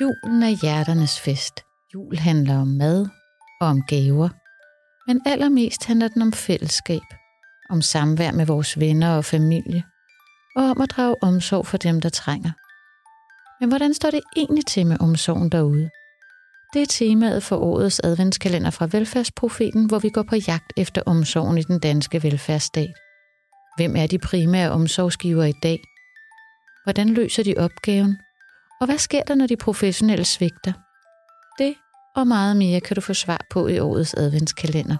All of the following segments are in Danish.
Julen er hjerternes fest. Jul handler om mad og om gaver. Men allermest handler den om fællesskab. Om samvær med vores venner og familie. Og om at drage omsorg for dem, der trænger. Men hvordan står det egentlig til med omsorgen derude? Det er temaet for årets adventskalender fra Velfærdsprofeten, hvor vi går på jagt efter omsorgen i den danske velfærdsstat. Hvem er de primære omsorgsgiver i dag? Hvordan løser de opgaven? Og hvad sker der, når de professionelle svigter? Det og meget mere kan du få svar på i årets adventskalender.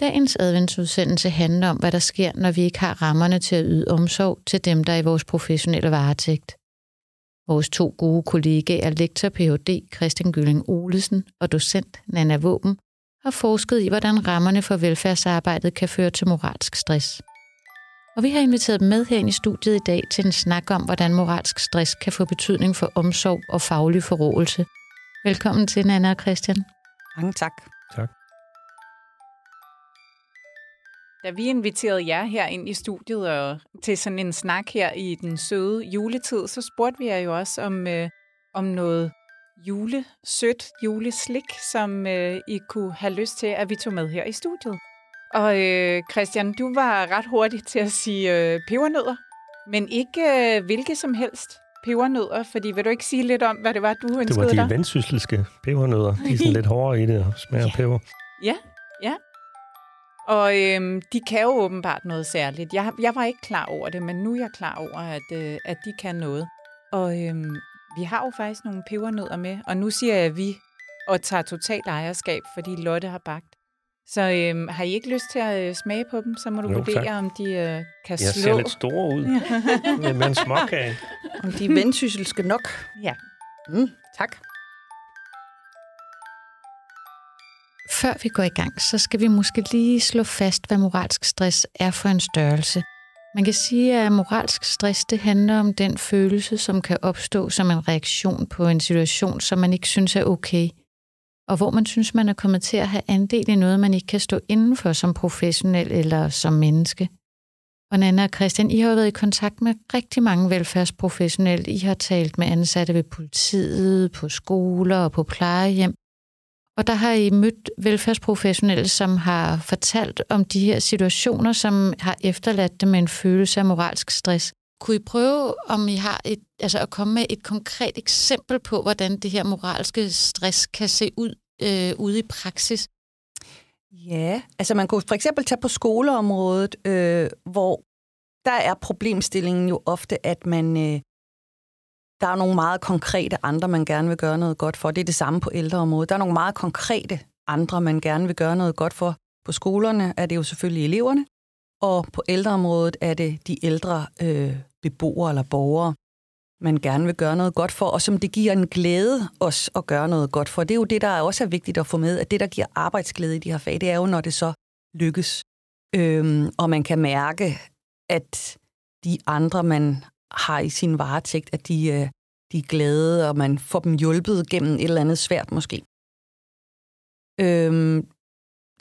Dagens adventsudsendelse handler om, hvad der sker, når vi ikke har rammerne til at yde omsorg til dem, der er i vores professionelle varetægt. Vores to gode kollegaer, lektor Ph.D. Christian Gylling Olesen og docent Nana Våben, har forsket i, hvordan rammerne for velfærdsarbejdet kan føre til moralsk stress. Og vi har inviteret dem med herinde i studiet i dag til en snak om, hvordan moralsk stress kan få betydning for omsorg og faglig forrådelse. Velkommen til, Nana og Christian. Mange tak. Tak. Da vi inviterede jer her ind i studiet og til sådan en snak her i den søde juletid, så spurgte vi jer jo også om, øh, om noget jule, sødt juleslik, som øh, I kunne have lyst til, at vi tog med her i studiet. Og øh, Christian, du var ret hurtig til at sige øh, pebernødder, men ikke øh, hvilke som helst pebernødder, fordi vil du ikke sige lidt om, hvad det var, du ønskede dig? Det var de dig? pebernødder. De er sådan lidt hårdere i det og smager Ja. peber. Ja, ja. Og øhm, de kan jo åbenbart noget særligt. Jeg, jeg var ikke klar over det, men nu er jeg klar over, at, øh, at de kan noget. Og øhm, vi har jo faktisk nogle pebernødder med, og nu siger jeg vi og tager totalt ejerskab, fordi Lotte har bagt. Så øhm, har I ikke lyst til at øh, smage på dem, så må du Jo, vurdere, tak. om de øh, kan Jeg slå. ser lidt store ud. Mere en småkage. Om de er vendsysselske nok. Ja. Mm, tak. Før vi går i gang, så skal vi måske lige slå fast, hvad moralsk stress er for en størrelse. Man kan sige, at moralsk stress det handler om den følelse, som kan opstå som en reaktion på en situation, som man ikke synes er okay, og hvor man synes, man er kommet til at have andel i noget, man ikke kan stå indenfor som professionel eller som menneske. Og Nana og Christian, I har jo været i kontakt med rigtig mange velfærdsprofessionelle. I har talt med ansatte ved politiet, på skoler og på plejehjem. Og der har I mødt velfærdsprofessionelle, som har fortalt om de her situationer, som har efterladt dem med en følelse af moralsk stress. Kunne I prøve, om I har et, altså at komme med et konkret eksempel på, hvordan det her moralske stress kan se ud øh, ude i praksis? Ja, altså man kunne for eksempel tage på skoleområdet, øh, hvor der er problemstillingen jo ofte, at man øh, der er nogle meget konkrete andre, man gerne vil gøre noget godt for. Det er det samme på ældreområdet. Der er nogle meget konkrete andre, man gerne vil gøre noget godt for. På skolerne er det jo selvfølgelig eleverne, og på ældreområdet er det de ældre øh, beboere eller borgere, man gerne vil gøre noget godt for, og som det giver en glæde os at gøre noget godt for. Det er jo det, der også er vigtigt at få med, at det, der giver arbejdsglæde i de her fag, det er jo, når det så lykkes. Øhm, og man kan mærke, at de andre, man har i sin varetægt, at de, øh, de er glade, og man får dem hjulpet gennem et eller andet svært måske. Øhm,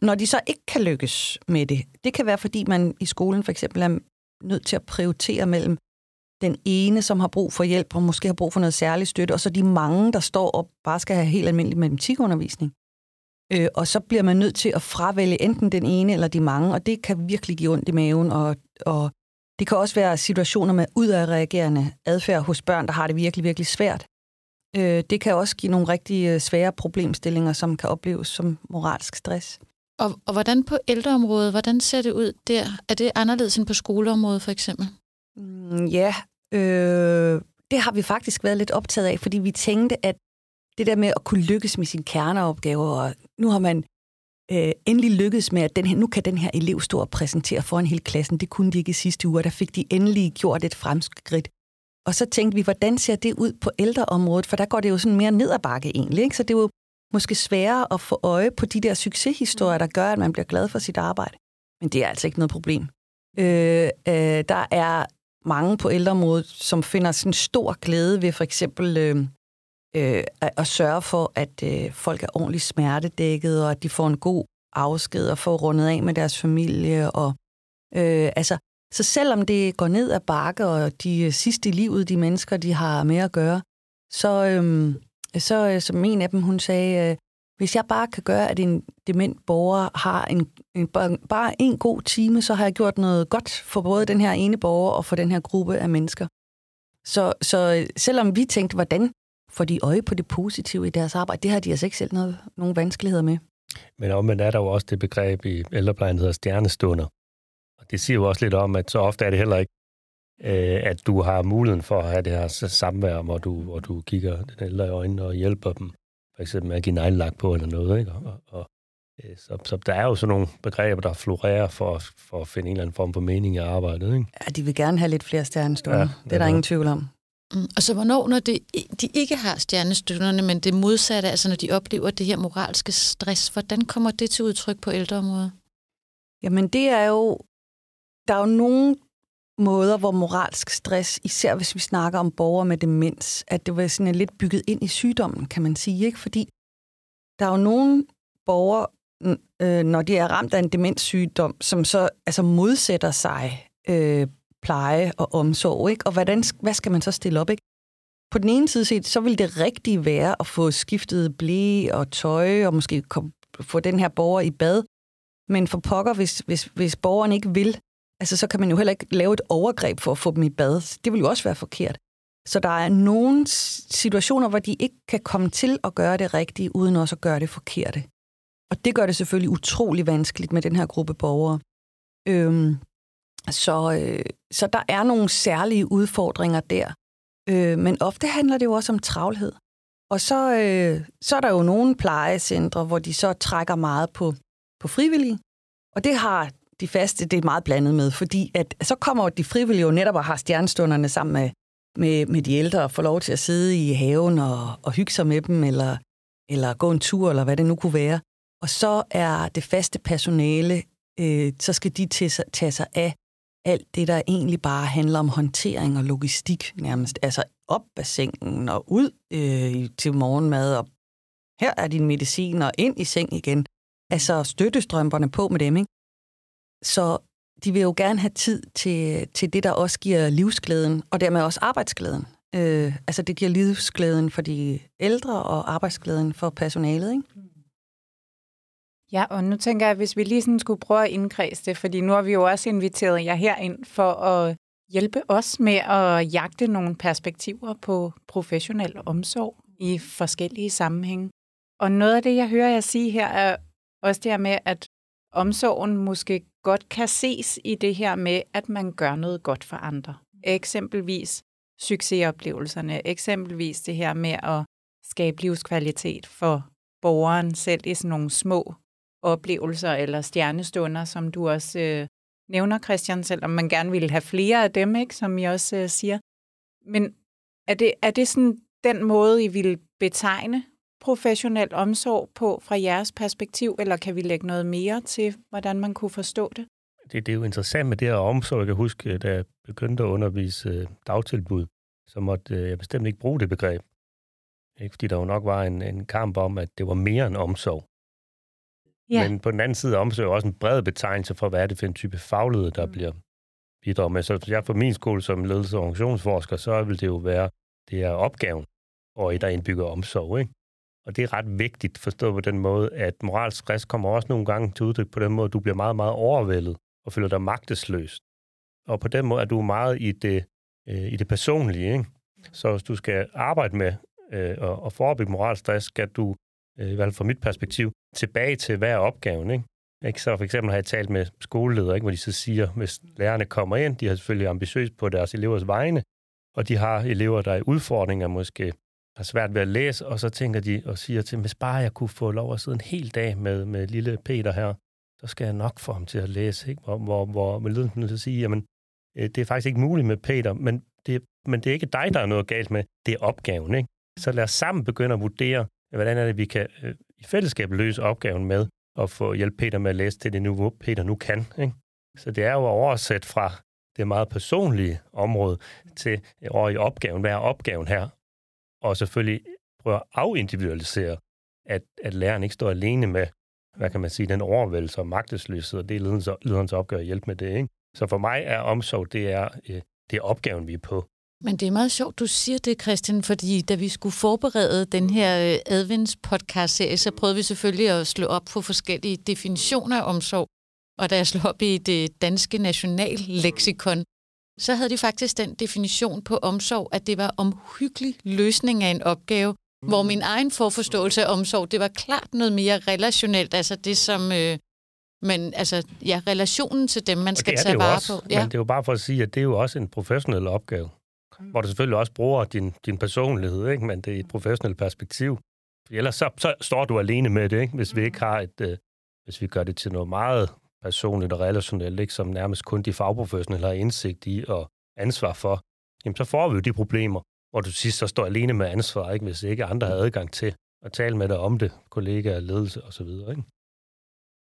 når de så ikke kan lykkes med det, det kan være, fordi man i skolen for eksempel er nødt til at prioritere mellem den ene, som har brug for hjælp, og måske har brug for noget særligt støtte, og så de mange, der står og bare skal have helt almindelig matematikundervisning. Øh, og så bliver man nødt til at fravælge enten den ene eller de mange, og det kan virkelig give ondt i maven, og, og det kan også være situationer med udadreagerende adfærd hos børn, der har det virkelig, virkelig svært. Øh, det kan også give nogle rigtig øh, svære problemstillinger, som kan opleves som moralsk stress. Og, og hvordan på ældreområdet, hvordan ser det ud der? Er det anderledes end på skoleområdet for eksempel? Mm, Ja, øh, det har vi faktisk været lidt optaget af, fordi vi tænkte, at det der med at kunne lykkes med sine kerneopgaver, og nu har man øh, endelig lykkedes med, at den her, nu kan den her elev stå og præsentere foran hele klassen. Det kunne de ikke i sidste uge, og der fik de endelig gjort et fremskridt. Og så tænkte vi, hvordan ser det ud på ældreområdet? For der går det jo sådan mere ned ad bakke egentlig. Ikke? Så det er jo måske sværere at få øje på de der succeshistorier, der gør, at man bliver glad for sit arbejde. Men det er altså ikke noget problem. Øh, øh, der er mange på ældreområdet, som finder sådan stor glæde ved for eksempel øh, øh, at, at sørge for, at øh, folk er ordentligt smertedækket, og at de får en god afsked og får rundet af med deres familie. Og, øh, altså, så selvom det går ned ad bakke, og de øh, sidste i livet, de mennesker, de har med at gøre, så, øh, så øh, som en af dem, hun sagde, øh, hvis jeg bare kan gøre, at en dement borger har en, en, bare en god time, så har jeg gjort noget godt for både den her ene borger og for den her gruppe af mennesker. Så, så øh, selvom vi tænkte, hvordan får de øje på det positive i deres arbejde, det har de altså ikke selv noget, nogen vanskeligheder med. Men omvendt er der jo også det begreb i ældreplejen, der hedder stjernestunder. Og det siger jo også lidt om, at så ofte er det heller ikke, øh, at du har muligheden for at have det her samvær, hvor du, hvor du kigger den ældre i øjnene og hjælper dem, for eksempel med at give neglelak på eller noget. Ikke? Og, og, øh, så, så der er jo sådan nogle begreber, der florerer for, for at finde en eller anden form for mening i arbejdet. Ikke? Ja, de vil gerne have lidt flere stjernestunder. Ja, det er der ingen tvivl om. Mm. Og så hvornår, når det, de ikke har stjernestønderne, men det modsatte, altså når de oplever det her moralske stress, hvordan kommer det til udtryk på ældreområdet? Jamen det er jo, der er jo nogle måder, hvor moralsk stress, især hvis vi snakker om borgere med demens, at det var sådan lidt bygget ind i sygdommen, kan man sige. ikke? Fordi der er jo nogle borgere, øh, når de er ramt af en demenssygdom, som så altså modsætter sig øh, pleje og omsorg. Ikke? Og hvordan, hvad skal man så stille op? Ikke? På den ene side set, så vil det rigtige være at få skiftet blæ og tøj, og måske kom, få den her borger i bad. Men for pokker, hvis, hvis, hvis borgeren ikke vil, altså, så kan man jo heller ikke lave et overgreb for at få dem i bad. Det vil jo også være forkert. Så der er nogle situationer, hvor de ikke kan komme til at gøre det rigtige, uden også at gøre det forkerte. Og det gør det selvfølgelig utrolig vanskeligt med den her gruppe borgere. Øhm, så, øh, så der er nogle særlige udfordringer der. Øh, men ofte handler det jo også om travlhed. Og så, øh, så er der jo nogle plejecentre, hvor de så trækker meget på, på frivillige. Og det har de faste, det er meget blandet med, fordi at, så kommer de frivillige jo netop og har stjernestunderne sammen med, med, med de ældre og får lov til at sidde i haven og, og hygge sig med dem, eller, eller gå en tur, eller hvad det nu kunne være. Og så er det faste personale, øh, så skal de tage sig af alt det, der egentlig bare handler om håndtering og logistik nærmest. Altså op af sengen og ud øh, til morgenmad, og her er din medicin, og ind i seng igen. Altså støttestrømperne på med dem, ikke? Så de vil jo gerne have tid til, til det, der også giver livsglæden, og dermed også arbejdsglæden. Øh, altså det giver livsglæden for de ældre og arbejdsglæden for personalet, ikke? Mm. Ja, og nu tænker jeg, hvis vi lige sådan skulle prøve at indkredse det, fordi nu har vi jo også inviteret jer herind for at hjælpe os med at jagte nogle perspektiver på professionel omsorg i forskellige sammenhænge. Og noget af det, jeg hører jer sige her, er også det her med, at omsorgen måske godt kan ses i det her med, at man gør noget godt for andre. Eksempelvis succesoplevelserne, eksempelvis det her med at skabe livskvalitet for borgeren selv i sådan nogle små oplevelser eller stjernestunder, som du også øh, nævner, Christian, selvom man gerne ville have flere af dem, ikke, som I også øh, siger. Men er det, er det sådan den måde, I vil betegne professionel omsorg på fra jeres perspektiv, eller kan vi lægge noget mere til, hvordan man kunne forstå det? Det, det er jo interessant med det her omsorg. Jeg kan huske, da jeg begyndte at undervise øh, dagtilbud, så måtte øh, jeg bestemt ikke bruge det begreb. Ikke? Fordi der jo nok var en, en kamp om, at det var mere end omsorg. Ja. Men på den anden side omsorg også en bred betegnelse for, hvad er det for en type faglighed, der mm. bliver bidraget med. Så jeg på min skole som ledelse- og organisationsforsker, så vil det jo være, det er opgaven, og i der indbygger omsorg. Ikke? Og det er ret vigtigt forstået på den måde, at moralsk stress kommer også nogle gange til udtryk på den måde, at du bliver meget, meget overvældet og føler dig magtesløs. Og på den måde er du meget i det, øh, i det personlige. Ikke? Så hvis du skal arbejde med øh, og, og forebygge moralsk stress, skal du, øh, i hvert fald fra mit perspektiv, tilbage til, hver opgaven, ikke? Ikke? Så for eksempel har jeg talt med skoleledere, ikke? hvor de så siger, hvis lærerne kommer ind, de har selvfølgelig ambitiøst på deres elevers vegne, og de har elever, der er udfordringer, måske har svært ved at læse, og så tænker de og siger til hvis bare jeg kunne få lov at sidde en hel dag med, med lille Peter her, så skal jeg nok få ham til at læse. Ikke? Hvor, hvor, hvor med ledelsen til at sige, jamen, øh, det er faktisk ikke muligt med Peter, men det, men det er ikke dig, der er noget galt med, det er opgaven. Ikke? Så lad os sammen begynde at vurdere, hvordan er det, vi kan øh, i fællesskab løse opgaven med at få hjælp Peter med at læse til det niveau, Peter nu kan. Ikke? Så det er jo oversat fra det meget personlige område til øh, over i opgaven. Hvad er opgaven her? Og selvfølgelig prøve at afindividualisere, at, at læreren ikke står alene med, hvad kan man sige, den overvældelse og magtesløshed, og det er lederens, lederens opgave at hjælpe med det. Ikke? Så for mig er omsorg, det er, øh, det er opgaven, vi er på. Men det er meget sjovt, du siger det, Christian, fordi da vi skulle forberede den her øh, advents-podcast-serie, så prøvede vi selvfølgelig at slå op på forskellige definitioner af omsorg. Og da jeg slog op i det danske nationalleksikon, så havde de faktisk den definition på omsorg, at det var omhyggelig løsning af en opgave, mm. hvor min egen forforståelse af omsorg, det var klart noget mere relationelt, altså det som... Øh, men altså, ja, relationen til dem, man skal tage vare også, på. Ja. Men det er jo bare for at sige, at det er jo også en professionel opgave, mm. hvor du selvfølgelig også bruger din, din personlighed, ikke? men det er et professionelt perspektiv. For ellers så, så står du alene med det, ikke? hvis vi ikke har et, øh, hvis vi gør det til noget meget personligt og relationelt, ikke? som nærmest kun de fagprofessionelle har indsigt i og ansvar for, jamen så får vi jo de problemer, hvor du sidst så står alene med ansvar, ikke? hvis ikke andre har adgang til at tale med dig om det, kollegaer, ledelse osv. Ikke?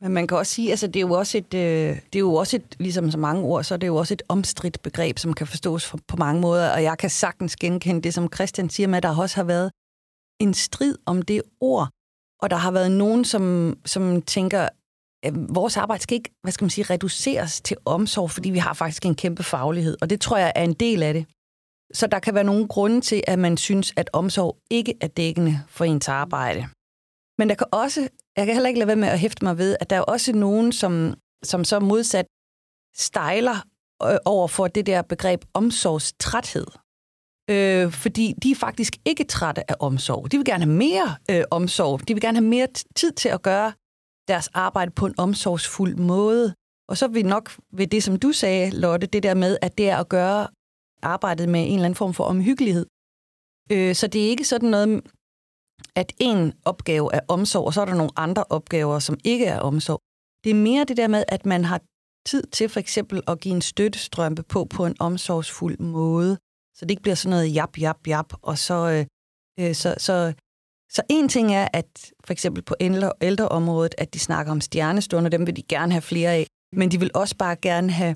Men man kan også sige, altså det er jo også et, øh, det er jo også et, ligesom så mange ord, så er det jo også et omstridt begreb, som kan forstås på mange måder, og jeg kan sagtens genkende det, som Christian siger med, at der også har været en strid om det ord, og der har været nogen, som, som tænker, Øhm, vores arbejde skal ikke, hvad skal man sige, reduceres til omsorg, fordi vi har faktisk en kæmpe faglighed, og det tror jeg er en del af det. Så der kan være nogle grunde til, at man synes, at omsorg ikke er dækkende for ens arbejde. Men der kan også, jeg kan heller ikke lade være med at hæfte mig ved, at der er også nogen, som, som så modsat stejler øh, over for det der begreb omsorgstræthed. Øh, fordi de er faktisk ikke trætte af omsorg. De vil gerne have mere øh, omsorg. De vil gerne have mere tid til at gøre deres arbejde på en omsorgsfuld måde. Og så vil nok ved det, som du sagde, Lotte, det der med, at det er at gøre arbejdet med en eller anden form for omhyggelighed. Øh, så det er ikke sådan noget, at en opgave er omsorg, og så er der nogle andre opgaver, som ikke er omsorg. Det er mere det der med, at man har tid til for eksempel at give en støttestrømpe på på en omsorgsfuld måde, så det ikke bliver sådan noget jap, jap, jap, og så, øh, øh så, så, så en ting er, at for eksempel på ældreområdet, at de snakker om stjernestunder, dem vil de gerne have flere af, men de vil også bare gerne have,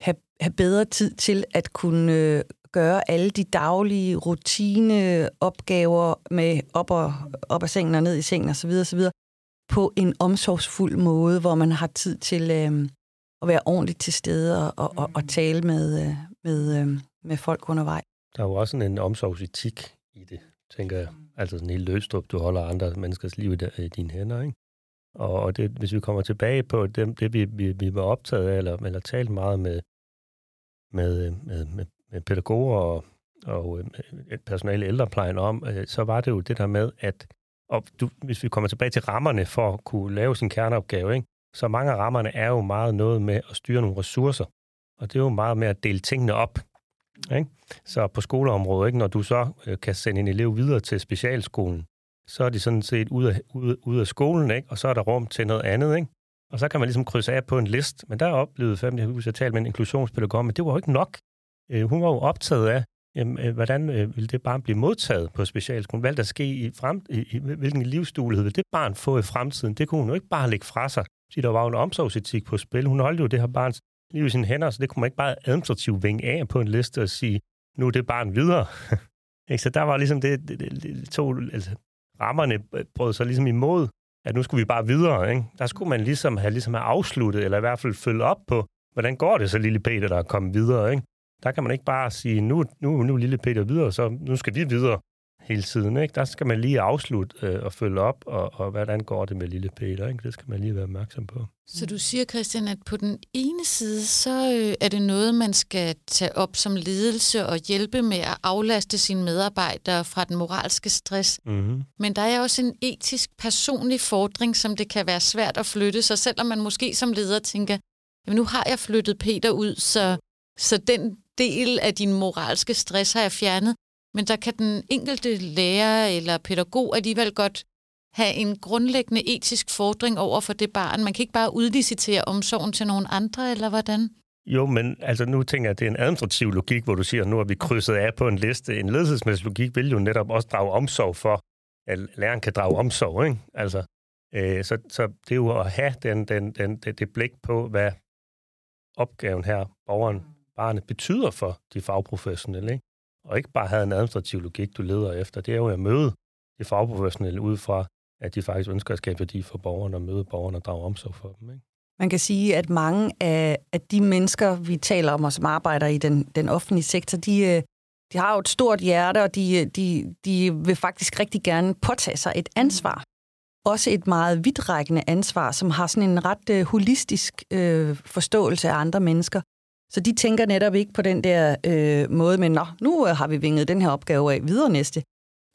have, have bedre tid til at kunne øh, gøre alle de daglige rutineopgaver med op og, op af sengen og ned i sengen osv. osv. på en omsorgsfuld måde, hvor man har tid til øh, at være ordentligt til stede og, og, og tale med, øh, med, øh, med folk undervejs. Der er jo også sådan en omsorgsetik i det, tænker jeg. Altså sådan en helt du holder andre menneskers liv i, i dine hænder, ikke? Og, det, hvis vi kommer tilbage på det, det vi, vi, vi var optaget af, eller, eller talt meget med, med, øh, med, med med pædagoger og, og øh, personale i ældreplejen om, øh, så var det jo det der med, at og du, hvis vi kommer tilbage til rammerne for at kunne lave sin kerneopgave, ikke? så mange af rammerne er jo meget noget med at styre nogle ressourcer. Og det er jo meget med at dele tingene op. Ikke? Så på skoleområdet, ikke? når du så øh, kan sende en elev videre til specialskolen, så er de sådan set ude af, ude, ude af skolen, ikke? og så er der rum til noget andet. Ikke? Og så kan man ligesom krydse af på en list. Men der oplevede fem, jeg husker, jeg talte med en inklusionspædagog, men det var jo ikke nok. Øh, hun var jo optaget af, jamen, øh, hvordan vil det barn blive modtaget på specialskolen? Hvad der ske i, frem, i, i hvilken livsduelighed vil det barn få i fremtiden? Det kunne hun jo ikke bare lægge fra sig. Så der var jo en omsorgsetik på spil. Hun holdt jo det her barns liv i sine hænder, så det kunne man ikke bare administrativt vinge af på en liste og sige, nu er det barn videre. så der var ligesom det, det, det, det to, altså, rammerne brød sig ligesom imod, at nu skulle vi bare videre. Ikke? Der skulle man ligesom have, ligesom have afsluttet, eller i hvert fald følge op på, hvordan går det så, lille Peter, der er kommet videre. Ikke? Der kan man ikke bare sige, nu, nu, nu lille Peter videre, så nu skal vi videre hele tiden. Ikke? Der skal man lige afslutte øh, og følge op, og, og hvordan går det med lille Peter. Ikke? Det skal man lige være opmærksom på. Så du siger, Christian, at på den ene side, så øh, er det noget, man skal tage op som ledelse og hjælpe med at aflaste sine medarbejdere fra den moralske stress. Mm-hmm. Men der er også en etisk, personlig fordring, som det kan være svært at flytte. Så selvom man måske som leder tænker, jamen nu har jeg flyttet Peter ud, så, så den del af din moralske stress har jeg fjernet, men der kan den enkelte lærer eller pædagog alligevel godt have en grundlæggende etisk fordring over for det barn. Man kan ikke bare udlicitere omsorgen til nogen andre, eller hvordan? Jo, men altså nu tænker jeg, at det er en administrativ logik, hvor du siger, at nu har vi krydset af på en liste. En ledelsesmæssig logik vil jo netop også drage omsorg for, at læreren kan drage omsorg. Ikke? Altså, øh, så, så det er jo at have den, den, den, det, det blik på, hvad opgaven her, borgeren barnet betyder for de fagprofessionelle, ikke? Og ikke bare have en administrativ logik, du leder efter. Det er jo at møde de fagprofessionelle ud fra, at de faktisk ønsker at skabe værdi for borgerne og møde borgerne og drage omsorg for dem. Ikke? Man kan sige, at mange af, af de mennesker, vi taler om, og som arbejder i den, den offentlige sektor, de, øh, de har jo et stort hjerte, og de, de, de vil faktisk rigtig gerne påtage sig et ansvar. Også et meget vidtrækkende ansvar, som har sådan en ret øh, holistisk øh, forståelse af andre mennesker. Så de tænker netop ikke på den der uh, måde med, Nå, nu har vi vinget den her opgave af videre næste.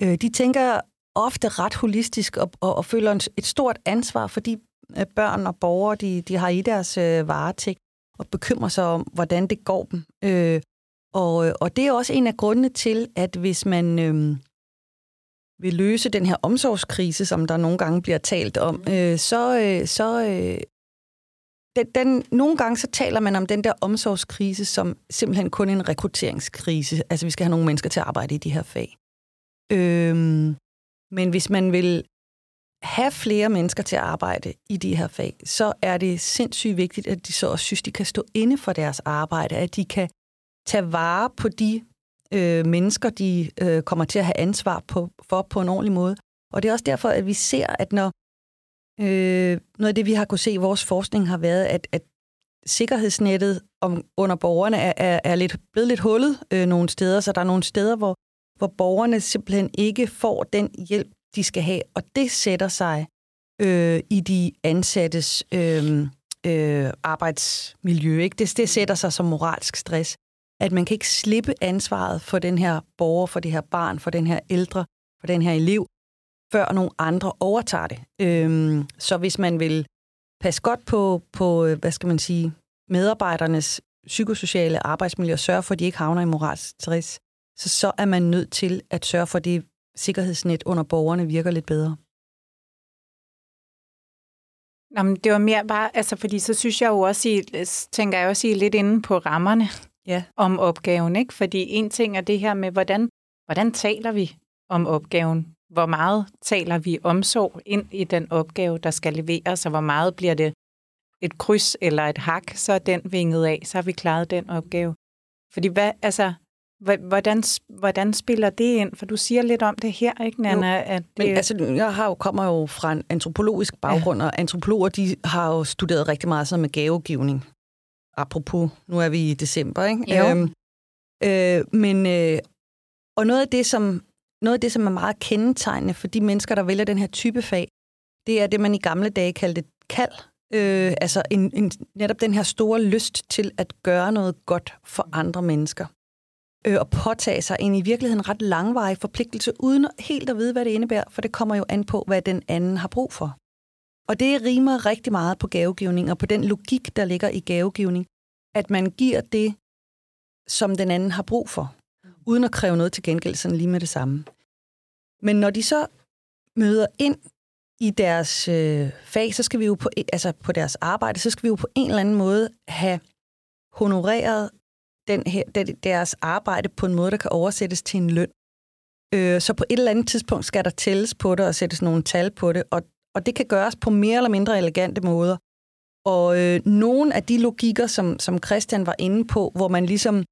Uh, de tænker ofte ret holistisk og, og, og føler et stort ansvar for de uh, børn og borgere, de, de har i deres uh, varetægt, og bekymrer sig om, hvordan det går dem. Uh, og, og det er også en af grundene til, at hvis man øh, vil løse den her omsorgskrise, som der nogle gange bliver talt om, øh, så, øh, så øh, den, den, nogle gange så taler man om den der omsorgskrise som simpelthen kun en rekrutteringskrise. Altså, vi skal have nogle mennesker til at arbejde i de her fag. Øhm, men hvis man vil have flere mennesker til at arbejde i de her fag, så er det sindssygt vigtigt, at de så også synes, de kan stå inde for deres arbejde, at de kan tage vare på de øh, mennesker, de øh, kommer til at have ansvar på, for på en ordentlig måde. Og det er også derfor, at vi ser, at når øh, noget af det, vi har kunne se i vores forskning, har været, at, at sikkerhedsnettet om, under borgerne er, er, er lidt, blevet lidt hullet øh, nogle steder, så der er nogle steder, hvor, hvor borgerne simpelthen ikke får den hjælp, de skal have, og det sætter sig øh, i de ansattes øh, øh, arbejdsmiljø. Ikke? Det, det sætter sig som moralsk stress at man kan ikke slippe ansvaret for den her borger, for det her barn, for den her ældre, for den her elev, før nogle andre overtager det. Øhm, så hvis man vil passe godt på, på, hvad skal man sige, medarbejdernes psykosociale arbejdsmiljø og sørge for, at de ikke havner i moralsk stress, så, så er man nødt til at sørge for, at det sikkerhedsnet under borgerne virker lidt bedre. Nå, men det var mere bare, altså fordi så synes jeg jo også, I, tænker jeg også, I lidt inde på rammerne ja. om opgaven. Ikke? Fordi en ting er det her med, hvordan, hvordan taler vi om opgaven? Hvor meget taler vi omsorg ind i den opgave, der skal leveres, og hvor meget bliver det et kryds eller et hak, så er den vinget af, så har vi klaret den opgave. Fordi hvad, altså, hvordan, hvordan spiller det ind? For du siger lidt om det her, ikke, Nana? Jo, at det... Men altså, jeg har jo, kommer jo fra en antropologisk baggrund, ja. og antropologer de har jo studeret rigtig meget sådan med gavegivning apropos, nu er vi i december, ikke? Jo. Øhm, øh, men, øh, og noget af, det, som, noget af det, som er meget kendetegnende for de mennesker, der vælger den her type fag, det er det, man i gamle dage kaldte kald. Øh, altså en, en, netop den her store lyst til at gøre noget godt for andre mennesker. Øh, og påtage sig en i virkeligheden ret langvarig forpligtelse, uden helt at vide, hvad det indebærer, for det kommer jo an på, hvad den anden har brug for. Og det rimer rigtig meget på gavegivning og på den logik, der ligger i gavegivning, at man giver det, som den anden har brug for, uden at kræve noget til gengæld sådan lige med det samme. Men når de så møder ind i deres øh, fag, så skal vi jo på, e, altså på deres arbejde, så skal vi jo på en eller anden måde have honoreret den her, deres arbejde på en måde, der kan oversættes til en løn. Øh, så på et eller andet tidspunkt skal der tælles på det og sættes nogle tal på det, og og det kan gøres på mere eller mindre elegante måder. Og øh, nogle af de logikker, som, som Christian var inde på, hvor man ligesom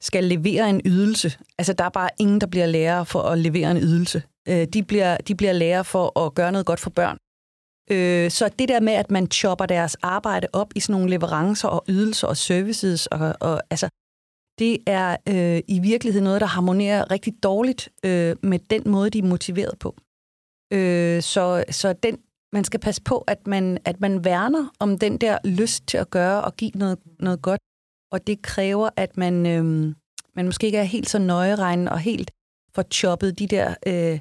skal levere en ydelse. Altså, der er bare ingen, der bliver lærer for at levere en ydelse. Øh, de, bliver, de bliver lærer for at gøre noget godt for børn. Øh, så det der med, at man chopper deres arbejde op i sådan nogle leverancer og ydelser og services, og, og altså, det er øh, i virkeligheden noget, der harmonerer rigtig dårligt øh, med den måde, de er motiveret på. Øh, så, så den, man skal passe på, at man, at man værner om den der lyst til at gøre og give noget, noget godt. Og det kræver, at man, øh, man måske ikke er helt så nøjeregnende og helt får choppet de der øh,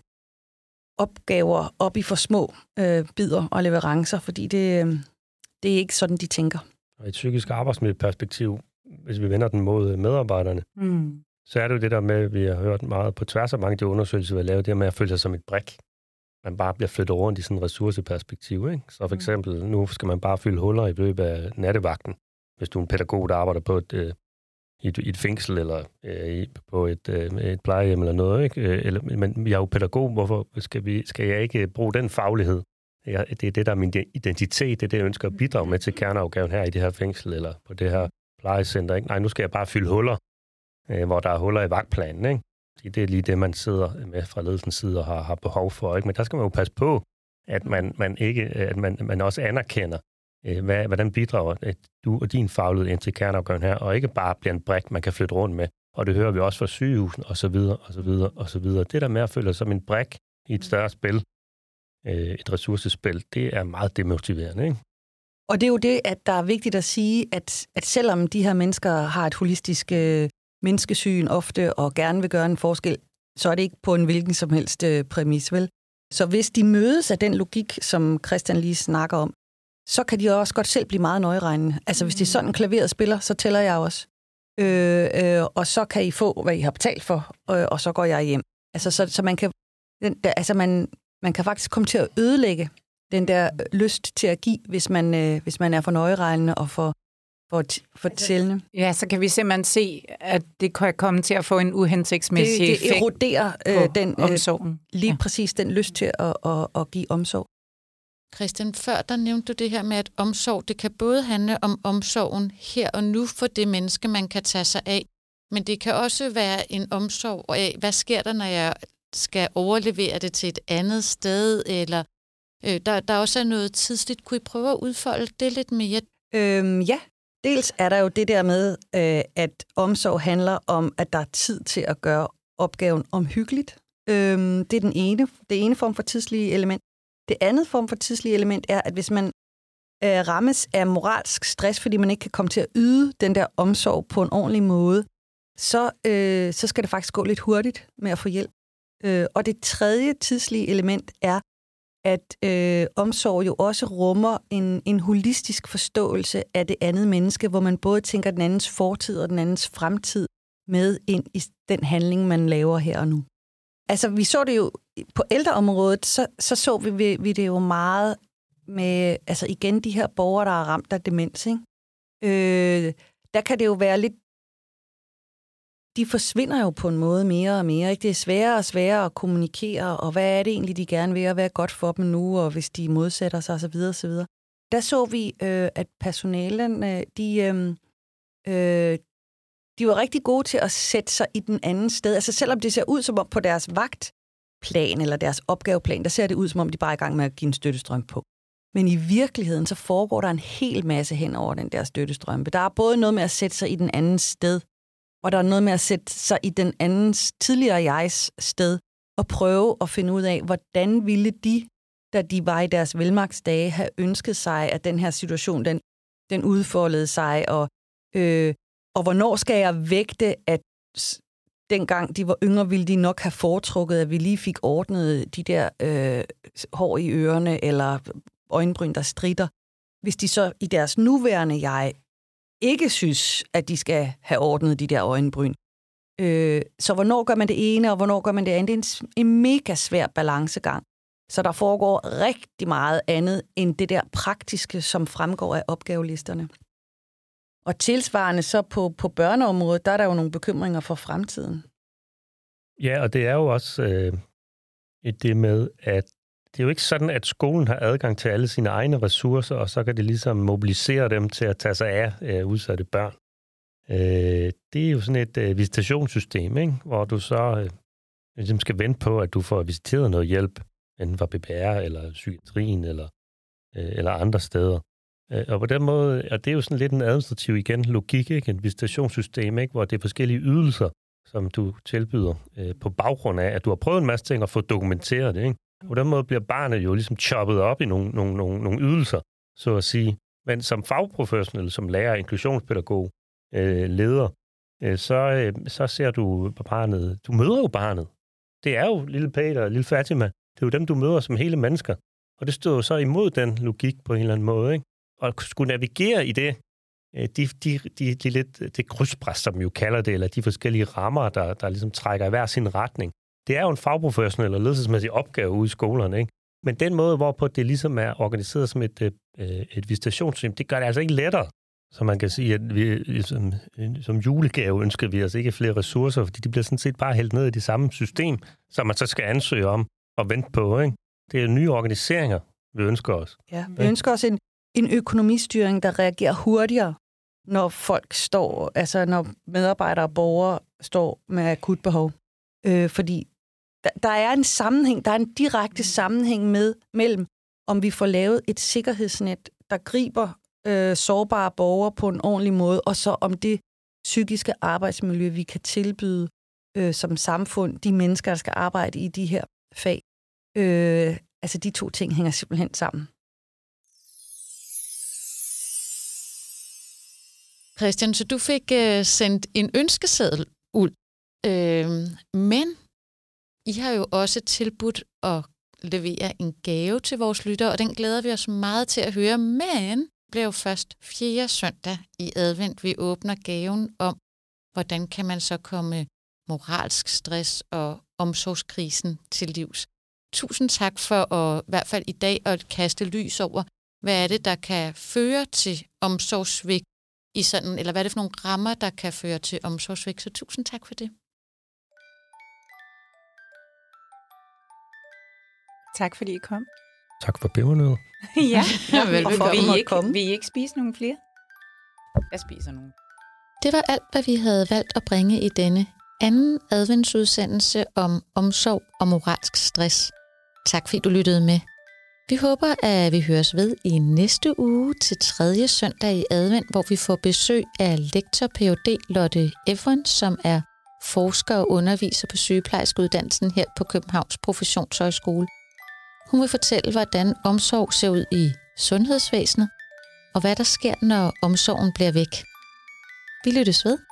opgaver op i for små øh, bidder og leverancer, fordi det, øh, det er ikke sådan, de tænker. Og i et psykisk arbejdsmiljøperspektiv, hvis vi vender den mod medarbejderne, mm. så er det jo det der med, vi har hørt meget på tværs af mange af de undersøgelser, vi har lavet, det med at føle sig som et brik man bare bliver flyttet rundt i sådan et ressourceperspektiv. Ikke? Så for mm. eksempel, nu skal man bare fylde huller i løbet af nattevagten. Hvis du er en pædagog, der arbejder på et, øh, i, et, i et fængsel eller øh, på et, øh, et plejehjem eller noget. Ikke? Øh, eller, men jeg er jo pædagog, hvorfor skal, vi, skal jeg ikke bruge den faglighed? Jeg, det er det, der er min identitet, det er det, jeg ønsker at bidrage med til kerneopgaven her i det her fængsel eller på det her plejecenter. Ikke? Nej, nu skal jeg bare fylde huller, øh, hvor der er huller i vagtplanen. Ikke? Fordi det er lige det, man sidder med fra ledelsens side og har, har behov for. Ikke? Men der skal man jo passe på, at man, man, ikke, at man, man også anerkender, Øh, hvad, hvordan bidrager at du og din faglighed ind til kerneopgaven her, og ikke bare bliver en brik, man kan flytte rundt med og det hører vi også fra sygehusen, og så videre, og så videre, og så videre. Det der med at føle som en brik i et større spil, øh, et ressourcespil, det er meget demotiverende, ikke? Og det er jo det, at der er vigtigt at sige, at, at selvom de her mennesker har et holistisk øh, menneskesyn ofte og gerne vil gøre en forskel, så er det ikke på en hvilken som helst øh, præmis, vel? Så hvis de mødes af den logik, som Christian lige snakker om, så kan de også godt selv blive meget nøjeregnende. Altså, hvis det er sådan en klaveret spiller, så tæller jeg også. Øh, øh, og så kan I få, hvad I har betalt for, øh, og så går jeg hjem. Altså, så, så man kan, den, der, altså man, man kan faktisk komme til at ødelægge den der lyst til at give, hvis man, øh, hvis man er for nøjeregnende og for, for, for altså, tællende. Ja, så kan vi simpelthen se, at det kan komme til at få en uhensigtsmæssig det, det eroderer øh, den, øh, omsorgen. Lige ja. præcis den lyst til at, at, at give omsorg. Christian, før der nævnte du det her med, at omsorg, det kan både handle om omsorgen her og nu for det menneske, man kan tage sig af, men det kan også være en omsorg af, hvad sker der, når jeg skal overlevere det til et andet sted, eller øh, der, der også er noget tidsligt. Kunne I prøve at udfolde det lidt mere? Øhm, ja, dels er der jo det der med, øh, at omsorg handler om, at der er tid til at gøre opgaven omhyggeligt. Øhm, det er den ene, det ene form for tidslige element. Det andet form for tidslige element er, at hvis man øh, rammes af moralsk stress, fordi man ikke kan komme til at yde den der omsorg på en ordentlig måde, så, øh, så skal det faktisk gå lidt hurtigt med at få hjælp. Øh, og det tredje tidslige element er, at øh, omsorg jo også rummer en, en holistisk forståelse af det andet menneske, hvor man både tænker den andens fortid og den andens fremtid med ind i den handling, man laver her og nu. Altså, vi så det jo på ældreområdet, så så, så vi, vi det jo meget med, altså igen, de her borgere, der er ramt af demens, ikke? Øh, der kan det jo være lidt de forsvinder jo på en måde mere og mere. Ikke? Det er sværere og sværere at kommunikere, og hvad er det egentlig, de gerne vil, og hvad er godt for dem nu, og hvis de modsætter sig osv. osv. Der så vi, øh, at personalen, øh, de, øh, øh de var rigtig gode til at sætte sig i den anden sted. Altså selvom det ser ud som om på deres vagtplan eller deres opgaveplan, der ser det ud som om, de bare er i gang med at give en støttestrøm på. Men i virkeligheden, så foregår der en hel masse hen over den der støttestrømpe. Der er både noget med at sætte sig i den anden sted, og der er noget med at sætte sig i den andens tidligere jegs sted og prøve at finde ud af, hvordan ville de, da de var i deres velmagtsdage, have ønsket sig, at den her situation, den, den udfoldede sig, og, øh, og hvornår skal jeg vægte, at dengang de var yngre, ville de nok have foretrukket, at vi lige fik ordnet de der øh, hår i ørerne, eller øjenbryn, der strider, hvis de så i deres nuværende jeg ikke synes, at de skal have ordnet de der øjenbryn. Øh, så hvornår gør man det ene, og hvornår gør man det andet? Det er en, en mega svær balancegang. Så der foregår rigtig meget andet end det der praktiske, som fremgår af opgavelisterne. Og tilsvarende så på, på børneområdet, der er der jo nogle bekymringer for fremtiden. Ja, og det er jo også øh, det med, at det er jo ikke sådan, at skolen har adgang til alle sine egne ressourcer, og så kan det ligesom mobilisere dem til at tage sig af øh, udsatte børn. Øh, det er jo sådan et øh, visitationssystem, ikke? hvor du så øh, ligesom skal vente på, at du får visiteret noget hjælp, enten fra BPR eller psykiatrien eller, øh, eller andre steder. Øh, og på den måde, og det er jo sådan lidt en administrativ igen logik, ikke? en visitationssystem, ikke? hvor det er forskellige ydelser, som du tilbyder øh, på baggrund af, at du har prøvet en masse ting og fået dokumenteret det. Ikke? På den måde bliver barnet jo ligesom choppet op i nogle, nogle, nogle, nogle ydelser, så at sige. Men som fagprofessionel, som lærer, inklusionspædagog, øh, leder, øh, så, øh, så ser du på barnet. Du møder jo barnet. Det er jo lille Peter og lille Fatima. Det er jo dem, du møder som hele mennesker. Og det står jo så imod den logik på en eller anden måde. Ikke? Og skulle navigere i det, øh, de, de, de, de lidt, det krydspres, som vi jo kalder det, eller de forskellige rammer, der, der ligesom trækker i hver sin retning, det er jo en fagprofessionel og ledelsesmæssig opgave ude i skolerne, ikke? Men den måde, hvorpå det ligesom er organiseret som et, øh, et visitationssystem, det gør det altså ikke lettere. Så man kan sige, at vi som, som julegave ønsker vi altså ikke flere ressourcer, fordi de bliver sådan set bare hældt ned i det samme system, som man så skal ansøge om og vente på. Ikke? Det er nye organiseringer, vi ønsker os. Ja, vi ønsker os en, en økonomistyring, der reagerer hurtigere, når folk står, altså når medarbejdere og borgere står med akut behov. Øh, fordi der, der er en sammenhæng, der er en direkte sammenhæng med mellem, om vi får lavet et sikkerhedsnet, der griber øh, sårbare borgere på en ordentlig måde, og så om det psykiske arbejdsmiljø, vi kan tilbyde øh, som samfund, de mennesker, der skal arbejde i de her fag. Øh, altså de to ting hænger simpelthen sammen. Christian, så du fik øh, sendt en ønskeseddel ud, øh, men I har jo også tilbudt at levere en gave til vores lyttere, og den glæder vi os meget til at høre, men bliver jo først fjerde søndag i advent, vi åbner gaven om, hvordan kan man så komme moralsk stress og omsorgskrisen til livs. Tusind tak for at, i hvert fald i dag at kaste lys over, hvad er det, der kan føre til omsorgssvigt i sådan, eller hvad er det for nogle rammer, der kan føre til omsorgsvægt. Så tusind tak for det. Tak fordi I kom. Tak for pebernødder. ja, Ja, velbekomme. vil, I ikke, komme. vil I ikke spise nogle flere? Jeg spiser nogle. Det var alt, hvad vi havde valgt at bringe i denne anden adventsudsendelse om omsorg og moralsk stress. Tak fordi du lyttede med. Vi håber, at vi høres ved i næste uge til tredje søndag i advent, hvor vi får besøg af lektor Ph.D. Lotte Evren, som er forsker og underviser på sygeplejerskeuddannelsen her på Københavns Professionshøjskole. Hun vil fortælle, hvordan omsorg ser ud i sundhedsvæsenet, og hvad der sker, når omsorgen bliver væk. Vi lyttes ved.